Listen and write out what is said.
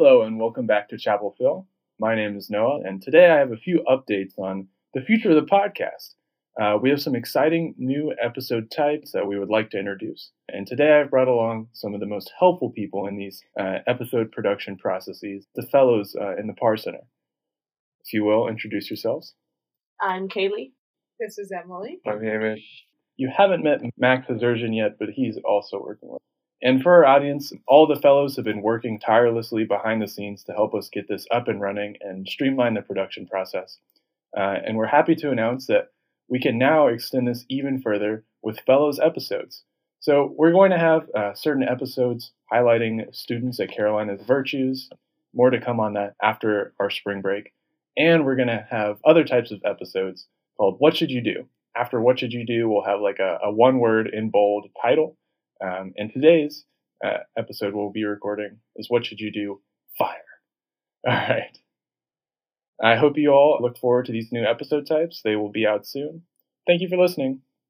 Hello, and welcome back to Chapel Phil. My name is Noah, and today I have a few updates on the future of the podcast. Uh, we have some exciting new episode types that we would like to introduce. And today I've brought along some of the most helpful people in these uh, episode production processes, the fellows uh, in the Parr Center. If you will, introduce yourselves. I'm Kaylee. This is Emily. I'm Hamish. You haven't met Max Azurjan yet, but he's also working with. And for our audience, all the fellows have been working tirelessly behind the scenes to help us get this up and running and streamline the production process. Uh, and we're happy to announce that we can now extend this even further with Fellows episodes. So we're going to have uh, certain episodes highlighting students at Carolina's virtues, more to come on that after our spring break. And we're going to have other types of episodes called What Should You Do? After What Should You Do, we'll have like a, a one word in bold title. Um, and today's uh, episode we'll be recording is What Should You Do? Fire. All right. I hope you all look forward to these new episode types. They will be out soon. Thank you for listening.